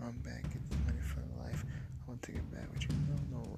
I'm back. Get the money for life. I want to get back with you. No, no